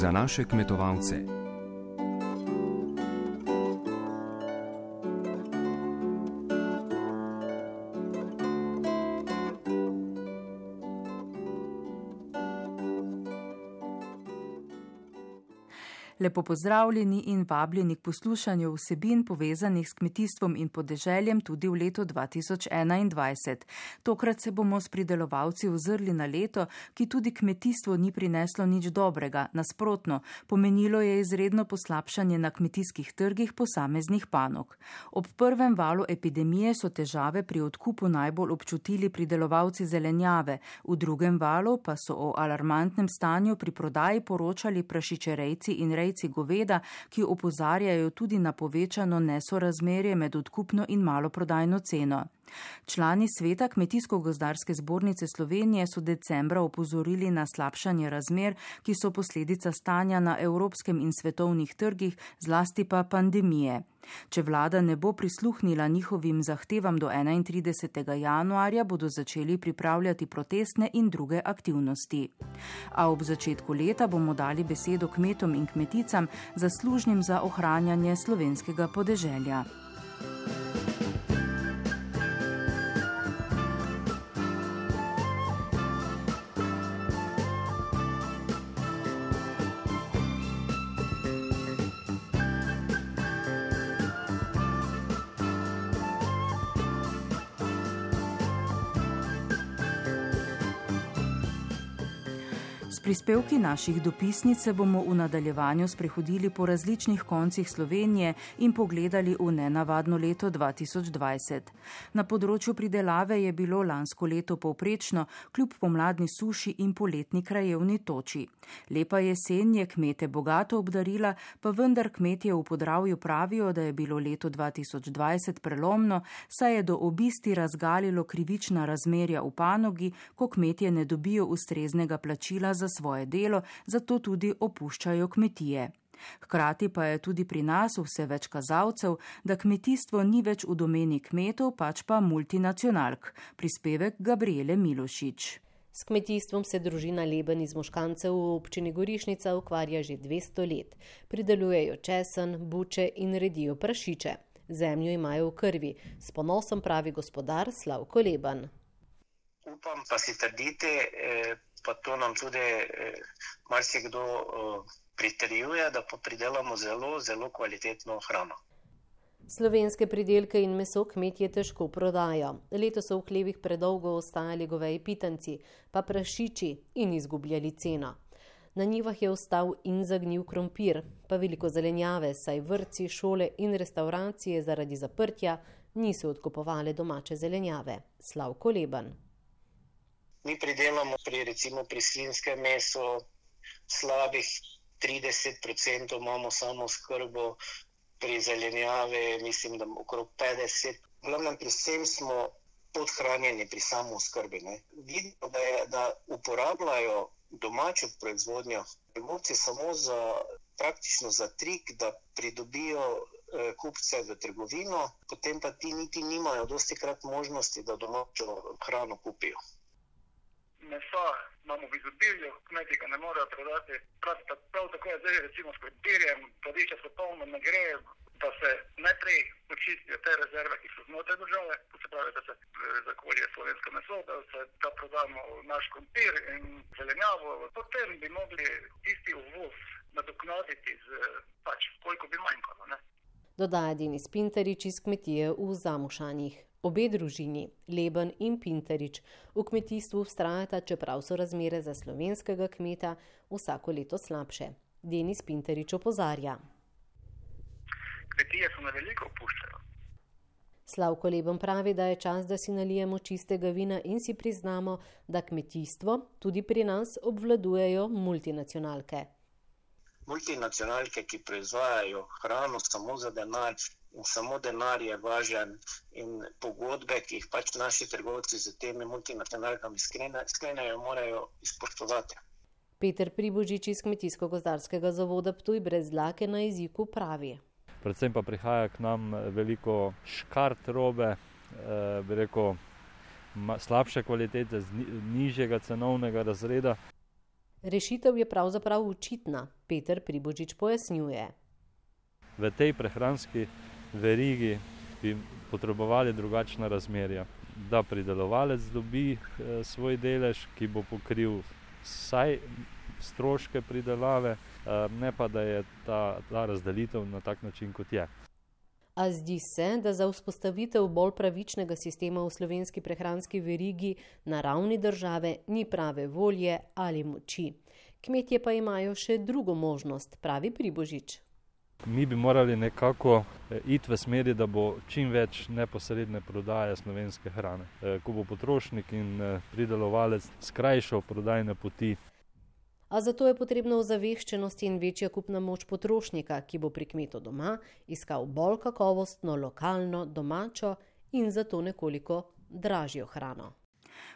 za naše kmetovalce. Lepo pozdravljeni in vabljeni k poslušanju vsebin povezanih s kmetijstvom in podeželjem tudi v letu 2021. Tokrat se bomo s pridelovalci ozrli na leto, ki tudi kmetijstvo ni prineslo nič dobrega. Nasprotno, pomenilo je izredno poslabšanje na kmetijskih trgih posameznih panog. Ob prvem valu epidemije so težave pri odkupu najbolj občutili pridelovalci zelenjave, v drugem valu pa so o alarmantnem stanju pri prodaji poročali prašičerejci in rejci rejci goveda, ki opozarjajo tudi na povečano nesorazmerje med odkupno in maloprodajno ceno. Člani sveta Kmetijsko-gozdarske zbornice Slovenije so decembra opozorili na slabšanje razmer, ki so posledica stanja na evropskem in svetovnih trgih, zlasti pa pandemije. Če vlada ne bo prisluhnila njihovim zahtevam do 31. januarja, bodo začeli pripravljati protestne in druge aktivnosti. A ob začetku leta bomo dali besedo kmetom in kmeticam, zaslužnim za ohranjanje slovenskega podeželja. Prispevki naših dopisnic se bomo v nadaljevanju sprehodili po različnih koncih Slovenije in pogledali v nenavadno leto 2020. Na področju pridelave je bilo lansko leto povprečno, kljub pomladni suši in poletni krajevni toči. Lepa jesen je kmete bogato obdarila, pa vendar kmetje v podravju pravijo, da je bilo leto 2020 prelomno, saj je do obisti razgalilo krivična razmerja v panogi, ko kmetje ne dobijo ustreznega plačila za svoje delo, zato tudi opuščajo kmetije. Hkrati pa je tudi pri nas vse več kazalcev, da kmetijstvo ni več v domeni kmetov, pač pa multinacionalk. Prispevek Gabriele Milošič. S kmetijstvom se družina Leben iz Moškancev v občini Gorišnica ukvarja že 200 let. Pridelujejo česen, buče in redijo prašiče. Zemljo imajo v krvi. S ponosom pravi gospodar Slavko Leben. Upam pa si trditi, eh, pa to nam tudi eh, marsikdo eh, pritrjuje, da pa pridelamo zelo, zelo kvalitetno hrano. Slovenske pridelke in meso kmetje težko prodajo. Leto so v hlevih predolgo ostajali goveji pitanci, pa prašiči in izgubljali ceno. Na njivah je ostal in zagnil krompir, pa veliko zelenjave, saj vrci, šole in restauracije zaradi zaprtja niso odkupovali domače zelenjave. Slavko Leban. Mi pridelamo pri, recimo, pri slinskem mesu slabih 30% imamo samo skrbo, pri zelenjavi mislim, da okrog 50%. Glavnem pri vsem smo podhranjeni pri samo skrbi. Vidimo, da, da uporabljajo domačo proizvodnjo trgovci samo za praktično za trik, da pridobijo eh, kupce v trgovino, potem pa ti niti nimajo dosti krat možnosti, da domačo hrano kupijo mesa imamo v izobilju, kmeti ga ne morejo prodati. Prav, prav tako je zdaj recimo s krompirjem, podišče so polno ne gre, da se najprej očistijo te rezerve, ki so znotraj države, to se pravi, da se eh, zakolje slovensko meso, da se da prodamo naš krompir in zelenjavo. Potem bi mogli tisti uvoz nadoknaditi z pač, koliko bi manjkalo. Ne? Dodaja Denis Pinterič iz kmetije v Zamušanjih. Obe družini, Leben in Pinterič, v kmetijstvu ustrajata, čeprav so razmere za slovenskega kmeta vsako leto slabše. Denis Pinterič opozarja. Kmetije so na veliko opuščajo. Slavko Leben pravi, da je čas, da si nalijemo čistega vina in si priznamo, da kmetijstvo tudi pri nas obvladujejo multinacionalke. Multinacionalke, ki proizvajajo hrano samo za denar, in samo denar je važen, in pogodbe, ki jih pač naši trgovci z temi multinacionalkami sklenejo, morajo izpoštovati. Peter Pribožič iz Kmetijsko-gozdarskega zavoda Ptuj brez dlake na jeziku pravi. Predvsem pa prihaja k nam veliko škart robe, eh, rekel, slabše kvalitete, z nižjega cenovnega razreda. Rešitev je pravzaprav učitna, Peter Pribožič pojasnjuje. V tej prehranski verigi bi potrebovali drugačna razmerja. Da pridelovalec dobi eh, svoj delež, ki bo pokril vsaj stroške pridelave, eh, ne pa da je ta, ta razdelitev na tak način, kot je. A zdi se, da za vzpostavitev bolj pravičnega sistema v slovenski prehranski verigi na ravni države ni prave volje ali moči. Kmetje pa imajo še drugo možnost, pravi Pribožič. Mi bi morali nekako eh, iti v smeri, da bo čim več neposredne prodaje slovenske hrane. Eh, ko bo potrošnik in pridelovalec skrajšal prodajne poti, a zato je potrebna ozaveščenost in večja kupna moč potrošnika, ki bo pri kmetu doma iskal bolj kakovostno, lokalno, domačo in zato nekoliko dražjo hrano.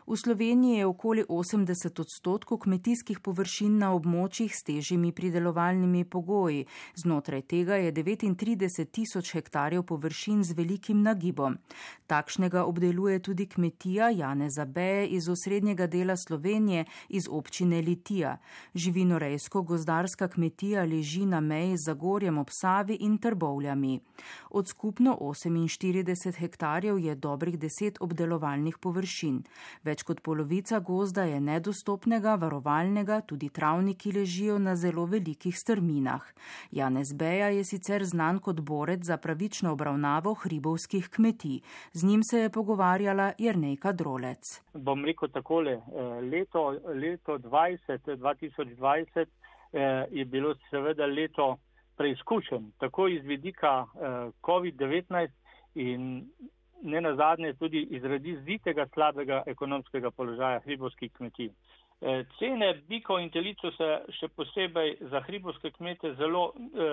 V Sloveniji je okoli 80 odstotkov kmetijskih površin na območjih s težjimi pridelovalnimi pogoji. Znotraj tega je 39 tisoč hektarjev površin z velikim nagibom. Takšnega obdeluje tudi kmetija Jane Zabeje iz osrednjega dela Slovenije iz občine Litija. Živinorejsko gozdarska kmetija leži na meji z Zagorjem ob Savi in Trbovljami. Od skupno 48 hektarjev je dobrih 10 obdelovalnih površin. Več kot polovica gozda je nedostopnega, varovalnega, tudi travniki ležijo na zelo velikih strminah. Janez Beja je sicer znan kot borec za pravično obravnavo hribovskih kmetij. Z njim se je pogovarjala Jrnejka Drolec. Bom rekel takole, eh, leto, leto 20, 2020 eh, je bilo seveda leto preizkušen, tako iz vidika eh, COVID-19 in ne nazadnje tudi izradi zitega slabega ekonomskega položaja hribovskih kmetij. E, cene bikov in telico se še posebej za hribovske kmete zelo, e,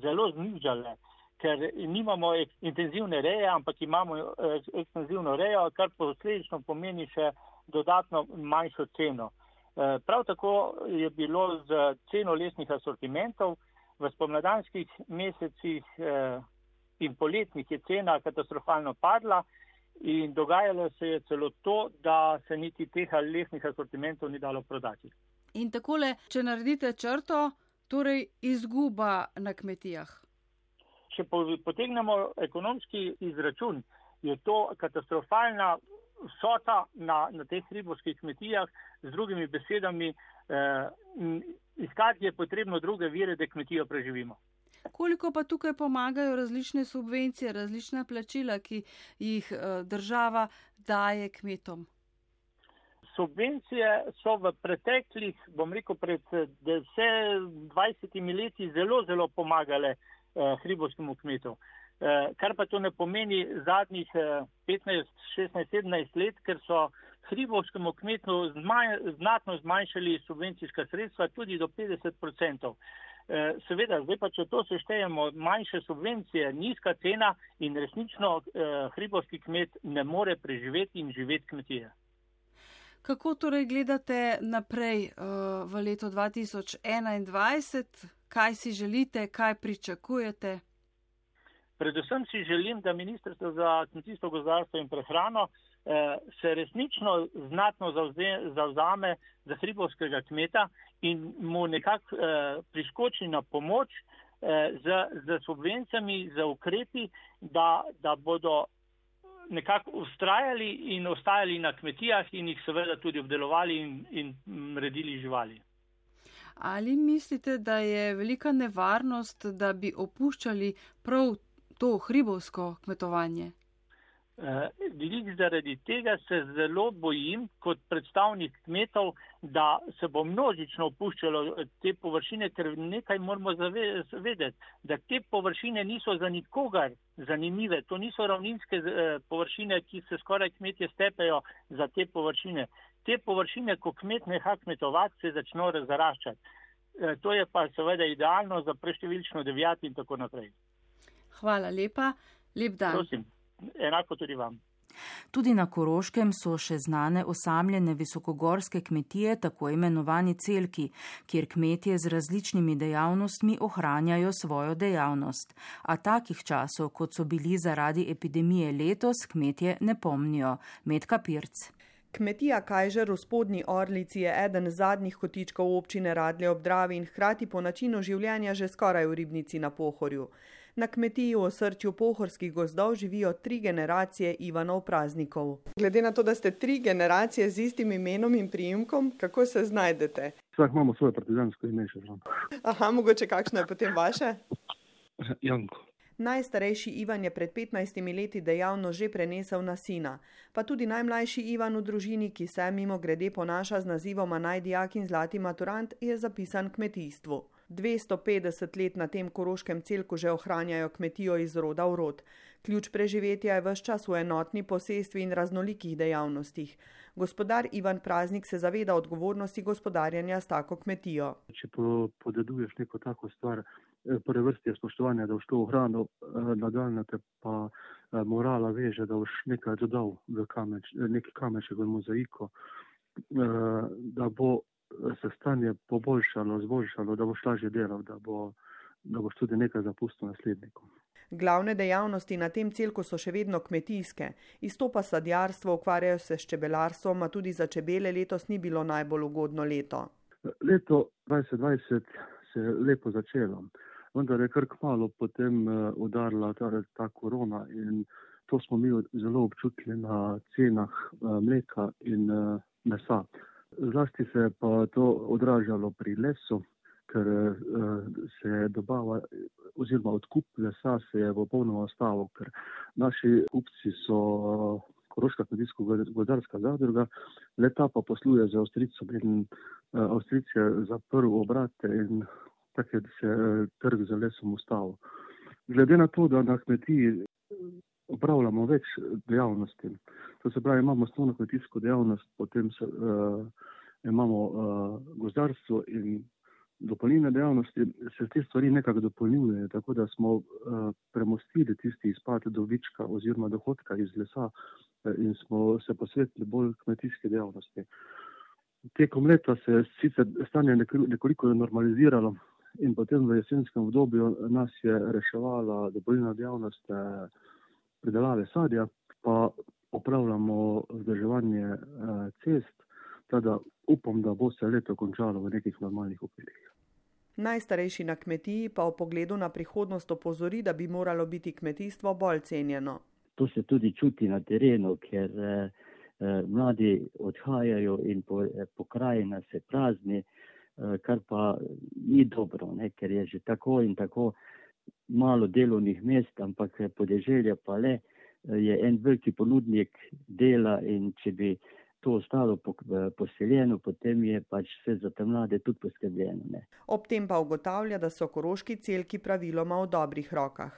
zelo znižale, ker nimamo intenzivne reje, ampak imamo e, ekstenzivno rejo, kar posledično pomeni še dodatno manjšo ceno. Prav tako je bilo z ceno lesnih asortimentov v spomladanskih mesecih in poletnih je cena katastrofalno padla in dogajalo se je celo to, da se niti teh lesnih asortimentov ni dalo prodati. In takole, če naredite črto, torej izguba na kmetijah. Če potegnemo ekonomski izračun, je to katastrofalna vsota na, na teh ribovskih kmetijah, z drugimi besedami, eh, iskati je potrebno druge vire, da kmetijo preživimo. Koliko pa tukaj pomagajo različne subvencije, različna plačila, ki jih eh, država daje kmetom? Subvencije so v preteklih, bom rekel, pred 10-20 leti zelo, zelo pomagale eh, hribovskemu kmetu. Eh, kar pa to ne pomeni zadnjih eh, 15, 16, 17 let, ker so hribovskemu kmetu zmanj, znatno zmanjšali subvencijska sredstva tudi do 50 odstotkov. Eh, seveda, zdaj pa, če to seštejemo, manjše subvencije, nizka cena in resnično eh, hribovski kmet ne more preživeti in živeti kmetije. Kako torej gledate naprej uh, v leto 2021? Kaj si želite, kaj pričakujete? Predvsem si želim, da Ministrstvo za kmetijstvo, gozdarstvo in prehrano eh, se resnično znatno zavzame za hribovskega kmeta in mu nekako eh, priskoči na pomoč eh, z, z subvencijami, z ukrepi, da, da bodo nekako ustrajali in ostajali na kmetijah in jih seveda tudi obdelovali in, in redili živali. Ali mislite, da je velika nevarnost, da bi opuščali prav to hribovsko kmetovanje? Glede uh, zaradi tega se zelo bojim kot predstavnik kmetov, da se bo množično opuščalo te površine, ker nekaj moramo zavedeti, da te površine niso za nikogar zanimive. To niso ravninske uh, površine, ki se skoraj kmetje stepejo za te površine. Te površine, ko kmet neha kmetovati, se začno zaraščati. Uh, to je pa seveda idealno za preštevilčno devijati in tako naprej. Hvala lepa. Lep dan. Prosim enako tudi vam. Tudi na Koroškem so še znane osamljene visokogorske kmetije, tako imenovani celki, kjer kmetije z različnimi dejavnostmi ohranjajo svojo dejavnost. A takih časov, kot so bili zaradi epidemije letos, kmetije ne pomnijo. Medka Pirc. Kmetija Kajžer v spodnji Orlici je eden zadnjih kotičkov občine Radlje ob Dravi in hkrati po načinu življenja že skoraj v ribnici na Pohorju. Na kmetiji v osrčju pohorskih gozdov živijo tri generacije Ivanov praznikov. Glede na to, da ste tri generacije z istim imenom in priimkom, kako se znajdete? Vsak imamo svoje partizansko ime še zraven. Aha, mogoče kakšno je potem vaše? Janko. Najstarejši Ivan je pred 15 leti dejavno že prenesel na sina, pa tudi najmlajši Ivan v družini, ki se mimo grede ponaša z nazivoma najdijak in zlati maturant, je zapisan kmetijstvu. 250 let na tem koroškem celku že ohranjajo kmetijo iz roda v rod. Ključ preživetja je vse čas v enotni posestvi in raznolikih dejavnostih. Gospodar Ivan Praznik se zaveda odgovornosti gospodarjanja s tako kmetijo. Če po, podeduješ neko tako stvar, prve vrste je spoštovanje, da boš to ohranil, nadaljne te pa morala veže, da boš nekaj dodal v kameč, neki kameček v mozaiko, da bo se stanje poboljšalo, zboljšalo, da boš lažje delal, da, bo, da boš tudi nekaj zapustil naslednikom. Glavne dejavnosti na tem celku so še vedno kmetijske. Izstopa sadjarstvo, ukvarjajo se s čebelarstvom, a tudi za čebele letos ni bilo najbolj ugodno leto. Leto 2020 se je lepo začelo, vendar je kar kmalo potem udarila ta, ta korona in to smo mi zelo občutili na cenah mleka in mesa. Zlasti se je pa to odražalo pri lesu, ker se je dobava oziroma odkup lesa se je popolnoma ustavil, ker naši kupci so Koroška kmetijsko-gozdarska zadruga, leta pa posluje z Avstricom in Avstric je zaprl obrate in tako je se trg z lesom ustavil. Glede na to, da na kmetiji upravljamo več dejavnosti, to se pravi, imamo osnovno kmetijsko dejavnost, potem se, uh, imamo uh, gozdarstvo in dopolnilne dejavnosti, se te stvari nekako dopolnjujejo, tako da smo uh, premostili tisti izpad dobička oziroma dohodka iz lesa in smo se posvetili bolj kmetijske dejavnosti. Tekom leta se je sicer stanje nekoliko normaliziralo in potem v jesenskem obdobju nas je reševala dopolnilna dejavnost uh, pridelave sadja, pa opravljamo vzdrževanje uh, cest, tada upam, da bo se leto končalo v nekih normalnih okvirih. Najstarejši na kmetiji pa v pogledu na prihodnost opozori, da bi moralo biti kmetijstvo bolj cenjeno. To se tudi čuti na terenu, ker eh, mladi odhajajo in po, pokrajina se prazni, eh, kar pa ni dobro, ne, ker je že tako in tako malo delovnih mest, ampak podeželje pa le je en veliki ponudnik dela in če bi to ostalo poseljeno, potem je pač vse za te mlade tudi poskrbljeno. Ne. Ob tem pa ugotavlja, da so koroški celki praviloma v dobrih rokah.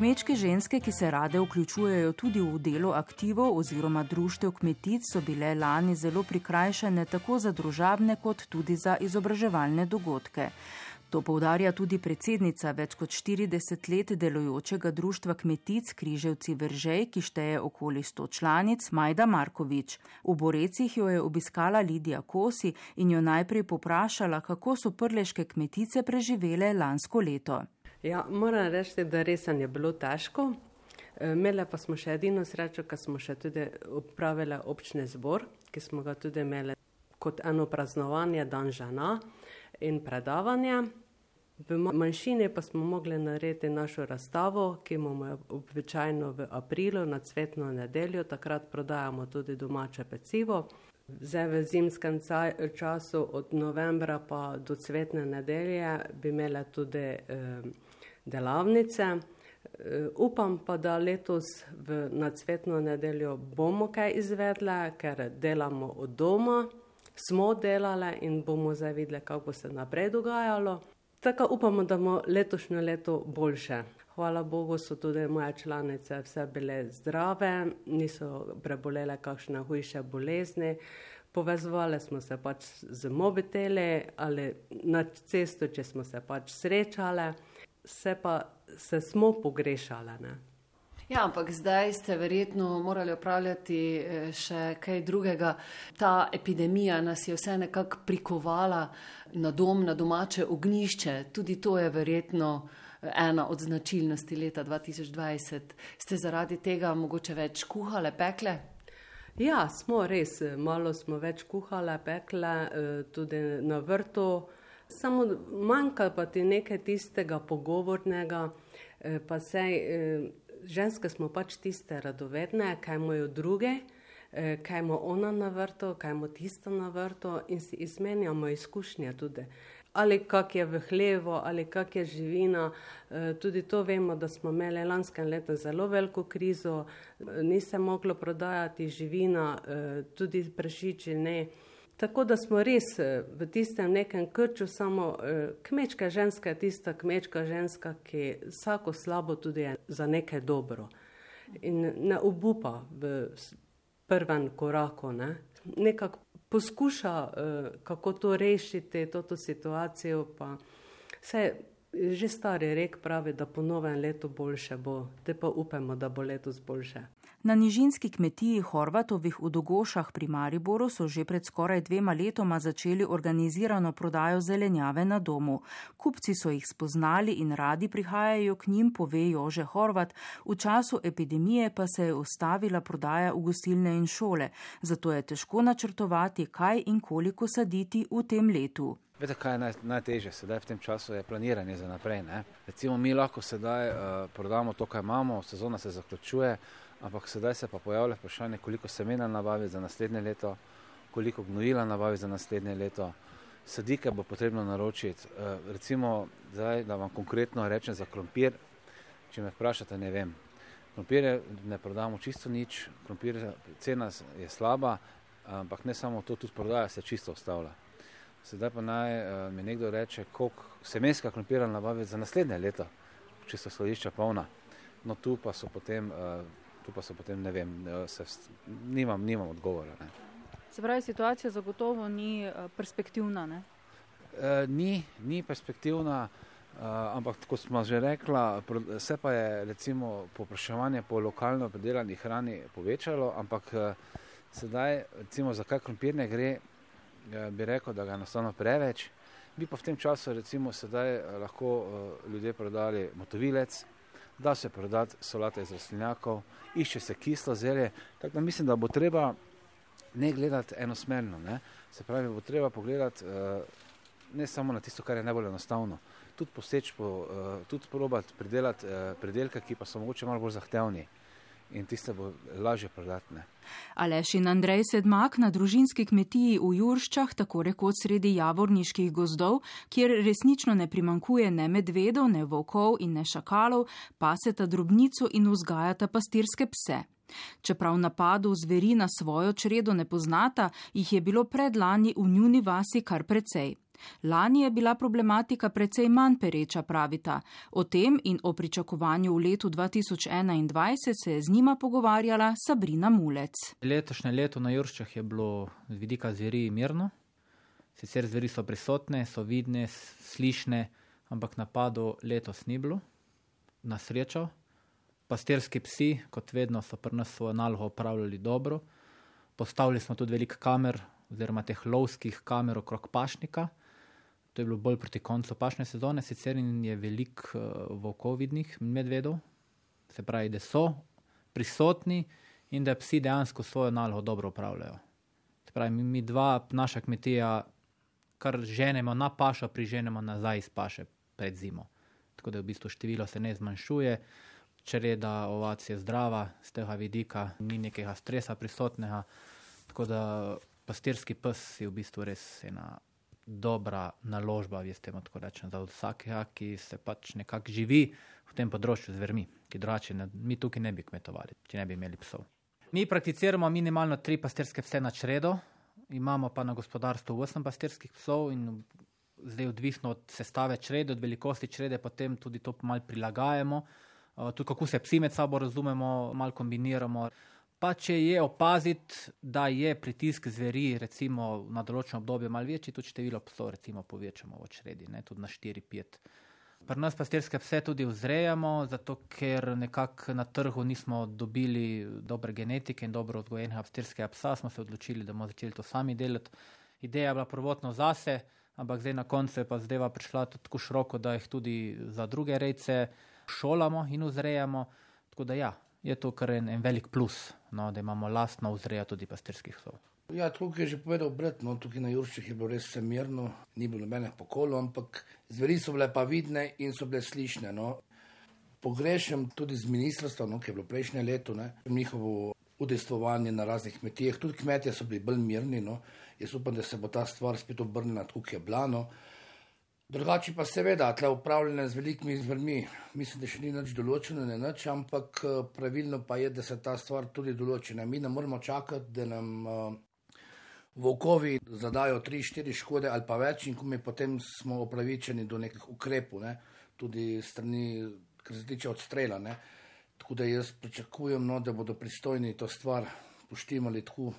Kmečke ženske, ki se rade vključujejo tudi v delo aktivov oziroma društev kmetic, so bile lani zelo prikrajšane tako za družabne kot tudi za izobraževalne dogodke. To povdarja tudi predsednica več kot 40 let delujočega društva kmetic Križevci Veržej, ki šteje okoli 100 članic, Majda Markovič. V Borecih jo je obiskala Lidija Kosi in jo najprej poprašala, kako so prleške kmetice preživele lansko leto. Ja, moram reči, da res je bilo težko. Imeli pa smo še edino srečo, ker smo še tudi upravili občni zbor, ki smo ga tudi imeli kot eno praznovanje dan žena in predavanje. V manjšini pa smo mogli narediti našo razstavo, ki imamo običajno v aprilu na cvetno nedeljo, takrat prodajamo tudi domače pecivo. Zdaj v zimskem času od novembra pa do cvetne nedelje bi imele tudi eh, delavnice. Eh, upam pa, da letos v nacvetno nedeljo bomo kaj izvedle, ker delamo od doma, smo delali in bomo zdaj videli, kako bo se naprej dogajalo. Tako upamo, da bomo letošnje leto boljše. Hvala Bogu so tudi moje članice vse bile zdrave, niso prebolele kakšne hujše bolezni. Povezovali smo se pač z mobiteli ali na cestu, če smo se pač srečali, se pa se smo pogrešali. Ne? Ja, ampak zdaj ste verjetno morali opravljati eh, še kaj drugega. Ta epidemija nas je vse nekako prikovala na dom, na domače ognišče. Tudi to je verjetno eh, ena od značilnosti leta 2020. Ste zaradi tega mogoče več kuhale, pekle? Ja, smo res. Malo smo več kuhale, pekle, eh, tudi na vrtu. Samo manjka pa ti nekaj tistega pogovornega, pa sej ženske smo pač tiste radovedne, kaj imajo druge, eh, kaj ima ona na vrtu, kaj ima tista na vrtu in si izmenjamo izkušnje tudi. Ali kak je v hlevo, ali kak je živina. Eh, tudi to vemo, da smo imeli lanskem letu zelo veliko krizo, eh, ni se moglo prodajati živina, tudi prešiči ne. Tako da smo res eh, v tistem nekem krču, samo eh, kmečka ženska je tista kmečka ženska, ki vsako slabo tudi je za nekaj dobro in ne obupa v prvem koraku. Ne. Nekako poskuša, eh, kako to rešiti, to situacijo, pa vse. Že stari rek pravi, da po novem letu boljše bo, te pa upamo, da bo letos boljše. Na nižinski kmetiji Horvatovih v Dogošah pri Mariboru so že pred skoraj dvema letoma začeli organizirano prodajo zelenjave na domu. Kupci so jih spoznali in radi prihajajo k njim, pove Jože Horvat. V času epidemije pa se je ustavila prodaja v gostilne in šole, zato je težko načrtovati, kaj in koliko saditi v tem letu. Veste, kaj je naj, najtežje sedaj v tem času, je planiranje za naprej. Ne? Recimo, mi lahko sedaj uh, prodamo to, kar imamo, sezona se zaključuje, ampak sedaj se pa pojavlja vprašanje, koliko semena nabavi za naslednje leto, koliko gnojila nabavi za naslednje leto, sadike bo potrebno naročiti. Uh, recimo, zdaj, da vam konkretno rečem za krompir, če me vprašate, ne vem. Krompir ne prodamo čisto nič, krompir, cena je slaba, ampak ne samo to, tudi prodaja se čisto ustavlja. Sedaj pa naj uh, mi nekdo reče, koliko semenska krompira nabavi za naslednje leto, če so skladišča polna. No, tu pa so potem uh, tu pa so potem, ne vem, eh, se, nimam, nimam odgovora. Ne. Se pravi, situacija zagotovo ni eh, perspektivna. Ne? E, ni, ni perspektivna, uh, ampak kot smo že rekla, se pa je recimo popraševanje po lokalno predelani hrani povečalo, ampak uh, sedaj, recimo, zakaj krompir ne gre, uh, bi rekel, da ga je enostavno preveč. Bi pa v tem času recimo sedaj lahko uh, ljudje prodali motovilec, da se prodati solate iz rastlinjakov, išče se kislo zelje. Tako da mislim, da bo treba ne gledati enosmerno, ne? se pravi, bo treba pogledati uh, ne samo na tisto, kar je najbolj enostavno, tudi poseč po, uh, tudi probati pridelati uh, pridelke, ki pa so mogoče malo bolj zahtevni in tiste bo lažje prodati. Aleš in Andrej Sedmak na družinski kmetiji v Jurščah, tako rekoč sredi javorniških gozdov, kjer resnično ne primankuje ne medvedov, ne volkov in ne šakalov, paseta drobnico in vzgajata pastirske pse. Čeprav napadu zveri na svojo čredo ne poznata, jih je bilo predlani v njuni vasi kar precej. Lani je bila problematika precej manj pereča, pravita. O tem in o pričakovanju v letu 2021 se je z njima pogovarjala Sabrina Mulec. Letošnje leto na Jurščah je bilo z vidika zveri mirno. Sicer zveri so prisotne, so vidne, slišne, ampak napadu letos ni bilo, na srečo. Pastirski psi, kot vedno, so pri nas svojo nalogo opravljali dobro. Postavili smo tudi veliko kamer, oziroma teh lovskih kamer okrog pašnika. To je bilo bolj proti koncu pašne sezone, sicer je veliko uh, volkovidnih medvedov, se pravi, da so prisotni in da psi dejansko svojo nalogo dobro upravljajo. Se pravi, mi, mi dva, naša kmetija, kar ženemo na pašo, priženemo nazaj iz paše. pred zimo. Tako da v bistvu število se ne zmanjšuje, čreda ovac je zdrava, z tega vidika ni nekega stresa prisotnega. Tako da pastirski pes je v bistvu res ena dobra naložba, veste, tako rečem, za vsakega, ki se pač nekako živi v tem področju z vermi, ki drugače mi tukaj ne bi kmetovali, če ne bi imeli psov. Mi prakticiramo minimalno tri pastirske pse na čredo, imamo pa na gospodarstvu 8 pastirskih psov in zdaj odvisno od sestave črede, od velikosti črede, potem tudi to malo prilagajamo. Tudi kako se psi med sabo razumemo, malo kombiniramo. Pa če je opaziti, da je pritisk zveri recimo na določeno obdobje malo večji, tudi število psov recimo povečamo v čredi, ne, tudi na 4-5. Pri nas pastirske pse tudi vzrejamo, zato ker nekako na trgu nismo dobili dobre genetike in dobro vzgojenega pastirskega psa, smo se odločili, da bomo začeli to sami delati. Ideja je bila prvotno zase, ampak zdaj na koncu je pa zdaj prišla tako široko, da jih tudi za druge rejce šolamo in vzrejamo. Tako da ja, je to kar en, en velik plus, no, da imamo lastno vzrejo tudi pastirskih psov. Ja, tako je že povedal Brat, no, tukaj na Jurščih je bilo res vse mirno, ni bilo nobenih pokolov, ampak zveri so bile pa vidne in so bile slišne. No. Pogrešam tudi z ministrstva, no, ki je bilo prejšnje leto, ne, njihovo udejstvovanje na raznih kmetijah, tudi kmetje so bili bolj mirni. No. Jaz upam, da se bo ta stvar spet obrnila kot je blano. Drugače pa seveda, tle upravljanje z velikimi zvrmi, mislim, da še ni nič določeno, ne nič, ampak eh, pravilno pa je, da se ta stvar tudi določena. Mi ne moramo čakati, da nam uh, volkovi zadajo tri, štiri škode ali pa več, in ko mi potem smo upravičeni do nekih ukrepov, ne? tudi strani, kar se tiče odstrela. Ne? Tako da jaz pričakujem, no, da bodo pristojni to stvar poštimali tako,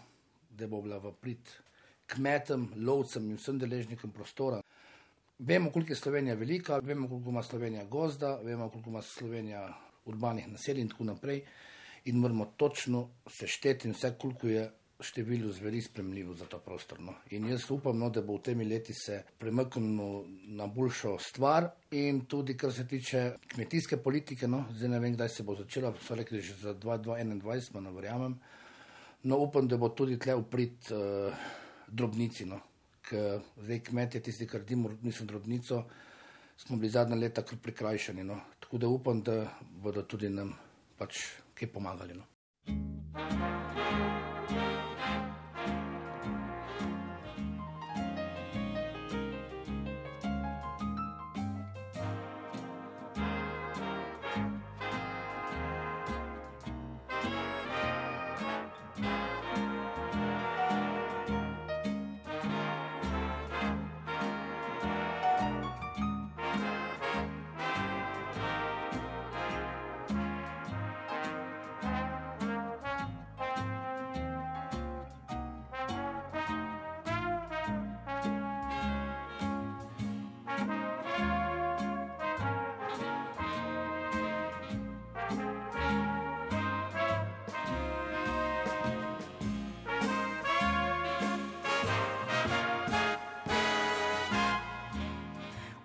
da bo bila v prid kmetem, lovcem in vsem deležnikom prostora. Vemo, koliko je Slovenija velika, vemo, koliko ima Slovenija gozda, vemo, koliko ima Slovenija urbanih naselij in tako naprej. In moramo točno sešteti vse, koliko je število zveri spremljivo za ta prostor. No. In jaz upam, no, da bo v temi leti se premaknilo na boljšo stvar. In tudi, kar se tiče kmetijske politike, no, zdaj ne vem, kdaj se bo začela, so rekli že za 2021, ne verjamem. No, upam, da bo tudi tle uprit uh, drobnici, no. Ker kmetje, tisti, ki niso drobnico, smo bili zadnja leta kar prikrajšani. No. Tako da upam, da bodo tudi nam pač kaj pomagali. No.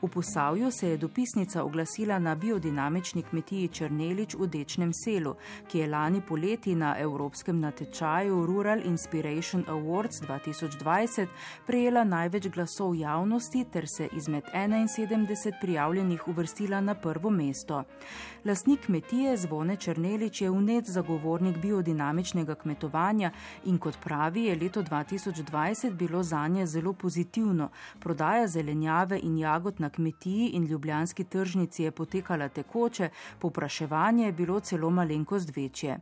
V Posavju se je dopisnica oglasila na biodinamični kmetiji Črnelič v Dečnem selu, ki je lani poleti na evropskem natečaju Rural Inspiration Awards 2020 prejela največ glasov javnosti ter se izmed 71 prijavljenih uvrstila na prvo mesto. Lasnik kmetije Zvone Črnelič je unet zagovornik biodinamičnega kmetovanja in kot pravi, je leto 2020 bilo zanje zelo pozitivno. Prodaja zelenjave in jagod na kmetiji in ljubljanski tržnici je potekala tekoče, popraševanje je bilo celo malenkost večje.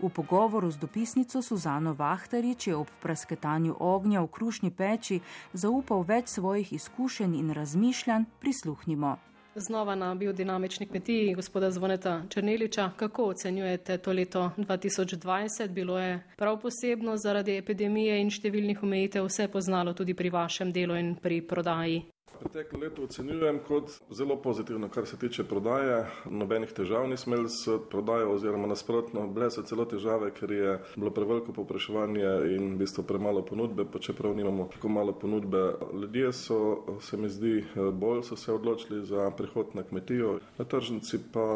V pogovoru z dopisnico Suzano Vahtarič je ob prasketanju ognja v krušni peči zaupal več svojih izkušenj in razmišljanj, prisluhnimo. Znova na biodinamični kmetiji gospoda Zvoneta Črneliča. Kako ocenjujete to leto 2020? Bilo je prav posebno zaradi epidemije in številnih omejitev vse poznalo tudi pri vašem delu in pri prodaji? Preteklo leto ocenjujem kot zelo pozitivno, kar se tiče prodaje. Nobenih težav nismo imeli s prodajo, oziroma nasprotno, bile so celo težave, ker je bilo preveliko popraševanje in v bistvu premalo ponudbe, pa čeprav nimamo tako malo ponudbe. Ljudje so, se mi zdi, bolj so se odločili za prihod na kmetijo. Na tržnici pa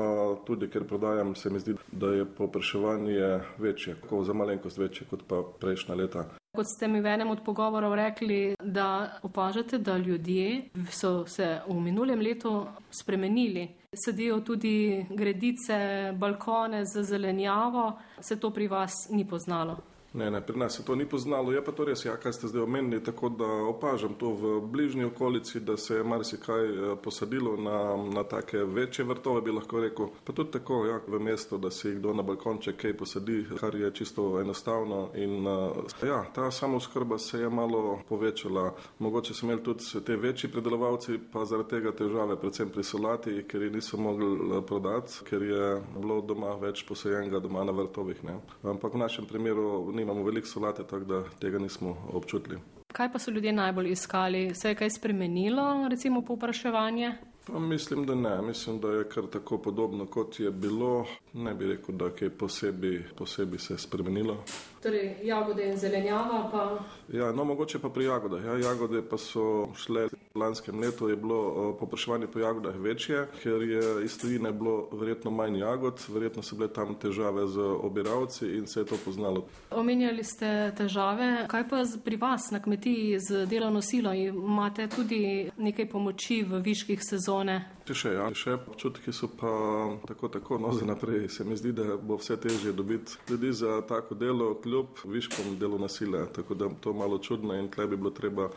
tudi, ker prodajam, se mi zdi, da je popraševanje večje, za malenkost večje kot pa prejšnja leta. Kot ste mi v enem od pogovorov rekli, da opažate, da ljudje so se v minulem letu spremenili. Sedijo tudi gredice, balkone z zelenjavo. Se to pri vas ni poznalo? Ne, ne, pri nas se to ni poznalo, je pa to res, ja, kaj ste zdaj omenili, tako da opažam to v bližnji okolici, da se je marsikaj eh, posadilo na, na take večje vrtove, bi lahko rekel. Pa tudi tako, ja, v mestu, da si kdo na balkonče kaj posadi, kar je čisto enostavno. In eh, ja, ta samozkrba se je malo povečala. Mogoče so imeli tudi te večji predelovalci, pa zaradi tega težave, predvsem pri solati, ker jih niso mogli eh, prodati, ker je bilo doma več posajenega doma na vrtovih. Ne. Ampak v našem primeru imamo veliko solate, tako da tega nismo občutili. Kaj pa so ljudje najbolj iskali? Se je kaj spremenilo, recimo povpraševanje? Pa mislim, da ne. Mislim, da je kar tako podobno, kot je bilo. Ne bi rekel, da je kaj posebej, posebej se spremenilo. Torej, jagode in zelenjava pa. Ja, no, mogoče pa pri jagodah. Ja, jagode pa so šle. V lanskem letu je bilo eh, popraševanje po jagodah večje, ker je iz tujine bilo verjetno manj jagod, verjetno so bile tam težave z obiralci in se je to poznalo. Omenjali ste težave, kaj pa pri vas na kmetiji z delovno silo? Imate tudi nekaj pomoči v viških sezone? Še, še, ja. še občutki so pa tako, tako, no za naprej. Se mi zdi, da bo vse težje dobiti ljudi za tako delo, kljub viškom delovne sile. Tako da to malo čudno in tle bi bilo treba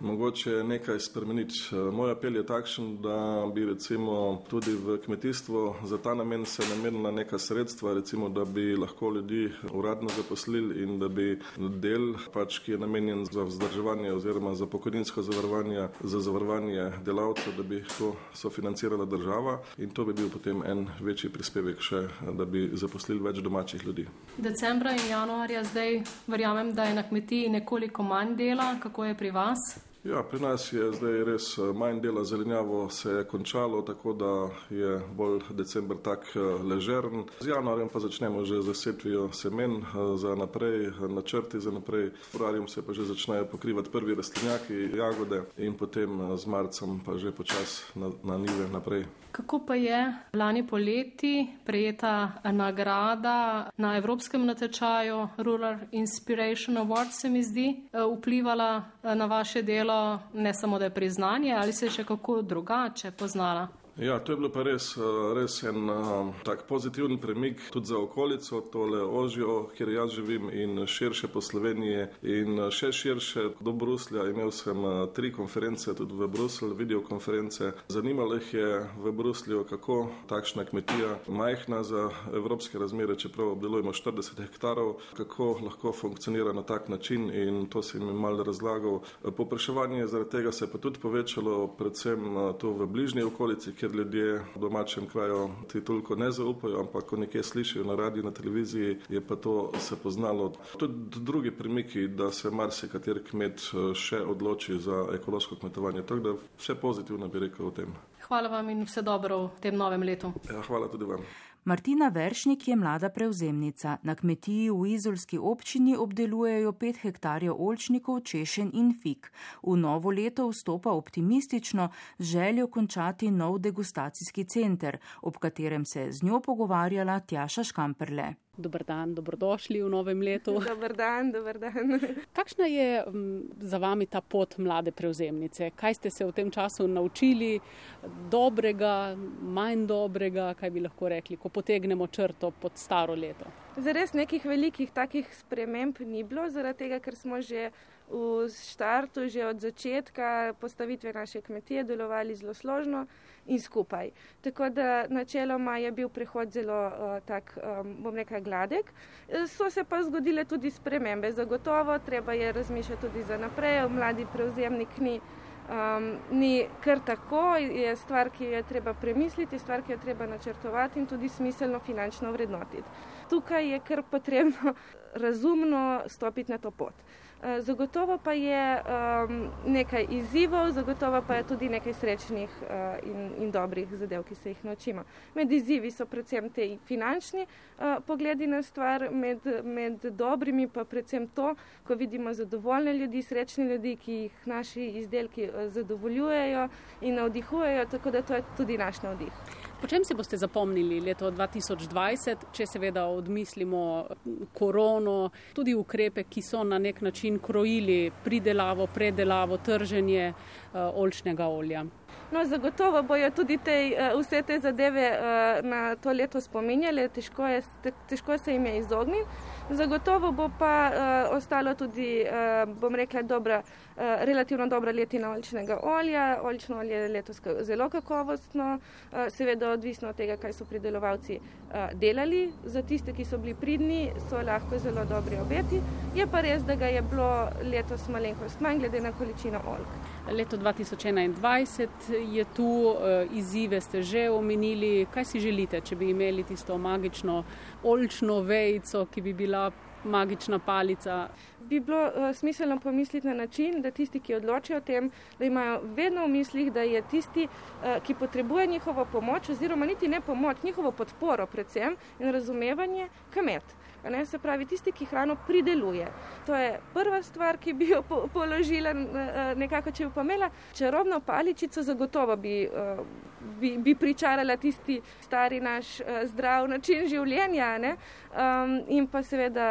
mogoče nekaj spremeniti. Moj apel je takšen, da bi recimo tudi v kmetijstvo za ta namen se namenila neka sredstva, recimo da bi lahko ljudi uradno zaposlili in da bi del, pač, ki je namenjen za vzdrževanje oziroma za pokojninsko zavarovanje, za zavarovanje delavcev, da bi to sofinancirali financirala država in to bi bil potem en večji prispevek še, da bi zaposlili več domačih ljudi. Decembra in januarja zdaj verjamem, da je na kmetiji nekoliko manj dela, kako je pri vas? Ja, pri nas je zdaj res eh, manj dela zelenjavo, se je končalo, tako da je bolj decembr tak eh, ležern. Z januarjem pa začnemo že z setvijo semen eh, za naprej, načrti za naprej. Februarjem se pa že začnejo pokrivati prvi rastlinjaki, jagode in potem z marcem pa že počas na, na nive naprej. Kako pa je lani poleti prejeta nagrada na evropskem natečaju Rural Inspiration Award, se mi zdi, vplivala na vaše delo, ne samo da je priznanje, ali se je še kako drugače poznala? Ja, to je bilo pa res, eh, res en uh, tak pozitiven premik tudi za okolico, tole ožjo, kjer jaz živim in širše po Sloveniji in eh, še širše do Bruslja. Imel sem tri konference tudi v Bruslju, videokonference. Zanimalo jih je v Bruslju, kako takšna kmetija, majhna za evropske razmere, čeprav obdelujemo 40 hektarov, kako lahko funkcionira na tak način in to sem jim mal razlagal. Popraševanje zaradi tega se je pa tudi povečalo, predvsem tu v bližnji okolici, ker ljudje v domačem kraju ti toliko ne zaupajo, ampak ko nekaj slišijo na radiju, na televiziji, je pa to se poznalo. Tudi drugi premiki, da se marsikater kmet eh, še odloči za ekološko kmetovanje. Tako da vse pozitivno bi rekel o tem. Hvala vam in vse dobro v tem novem letu. Ja, hvala tudi vam. Martina Veršnik je mlada prevzemnica. Na kmetiji v Izolski občini obdelujejo 5 hektarjev olčnikov, češen in fik. V novo leto vstopa optimistično z željo končati nov degustacijski center, ob katerem se je z njo pogovarjala Tjaša Škamperle. Dobr dan, dobrodošli v novem letu. Dobr dan, dobr dan. Kakšna je za vami ta pot mlade prevzemnice? Kaj ste se v tem času naučili, dobrega, manj dobrega, kaj bi lahko rekli, ko potegnemo črto pod staro leto? Zares nekih velikih takih sprememb ni bilo, zaradi tega, ker smo že v štartu, že od začetka postavitve naše kmetije delovali zelo složno in skupaj. Tako da načeloma je bil prehod zelo uh, tak, um, bom rekel, gladek. So se pa zgodile tudi spremembe, zagotovo, treba je razmišljati tudi za naprej, mladi prevzemnik ni. Um, ni kar tako, je stvar, ki jo je treba premisliti, stvar, ki jo je treba načrtovati in tudi smiselno finančno vrednotiti. Tukaj je kar potrebno razumno stopiti na to pot. Eh, zagotovo pa je um, nekaj izzivov, zagotovo pa je tudi nekaj srečnih uh, in, in dobrih zadev, ki se jih naučimo. Med izzivi so predvsem te finančni uh, pogledi na stvar, med, med dobrimi pa predvsem to, ko vidimo zadovoljne ljudi, srečne ljudi, ki jih naši izdelki zadovoljujejo in navdihujejo, tako da to je tudi naš navdih. Po čem se boste zapomnili leto 2020, če seveda odmislimo korono, tudi ukrepe, ki so na nek način krojili pridelavo, predelavo, trženje uh, oljčnega olja? No, zagotovo bojo tudi te, uh, vse te zadeve uh, na to leto spominjali, težko, težko se jim je izogniti. Zagotovo bo pa uh, ostalo tudi, uh, bom rekla, dobra, uh, relativno dobra letina oljčnega olja. Oljčno olje je letos zelo kakovostno, uh, seveda odvisno od tega, kaj so pridelovalci uh, delali. Za tiste, ki so bili pridni, so lahko zelo dobri obeti. Je pa res, da ga je bilo letos malenkost manj, glede na količino oljk. Leto 2021 je tu, izzive ste že omenili. Kaj si želite, če bi imeli tisto magično oljčno vejico, ki bi bila magična palica. Bi bilo uh, smiselno pomisliti na način, da tisti, ki odločijo o tem, da imajo vedno v mislih, da je tisti, uh, ki potrebuje njihovo pomoč, oziroma niti ne pomoč, njihovo podporo, predvsem in razumevanje, kmet. Ne, se pravi, tisti, ki hrano prideluje. To je prva stvar, ki bi jo po, položila, nekako, če bi pa imela čarobno paličico, zagotovo bi, bi, bi pričarala tisti stari naš zdrav način življenja. Um, in pa seveda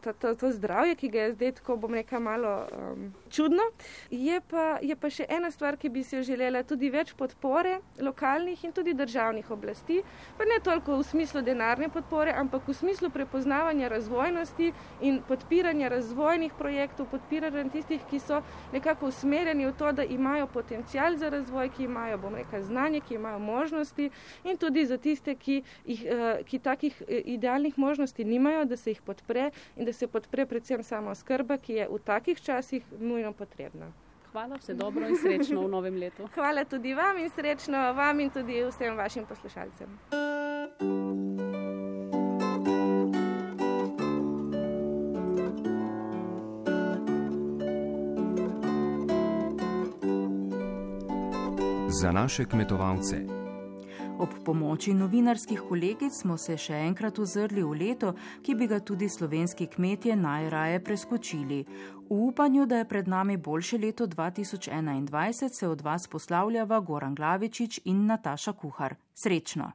to, to, to zdravje, ki ga je zdaj tako, bom rekel, malo um, čudno. Je pa, je pa še ena stvar, ki bi si jo želela, tudi več podpore lokalnih in tudi državnih oblasti, pa ne toliko v smislu denarne podpore, ampak v smislu prepoznavanja razvojnosti in podpiranja razvojnih projektov, podpiranja tistih, ki so nekako usmerjeni v to, da imajo potencial za razvoj, ki imajo, bom rekel, znanje, ki imajo možnosti in tudi za tiste, ki, jih, uh, ki takih uh, idealnih možnosti nimajo, da se jih podpre in da se podpre predvsem samo skrba, ki je v takih časih nujno potrebna. Hvala, vse dobro in srečno v novem letu. Hvala tudi vam in srečno vam in tudi vsem vašim poslušalcem. Za naše kmetovalce. Ob pomoči novinarskih kolegic smo se še enkrat ozrli v leto, ki bi ga tudi slovenski kmetje najraje preskočili. V upanju, da je pred nami boljše leto 2021, se od vas poslavljava Goran Glavičič in Nataša Kuhar. Srečno!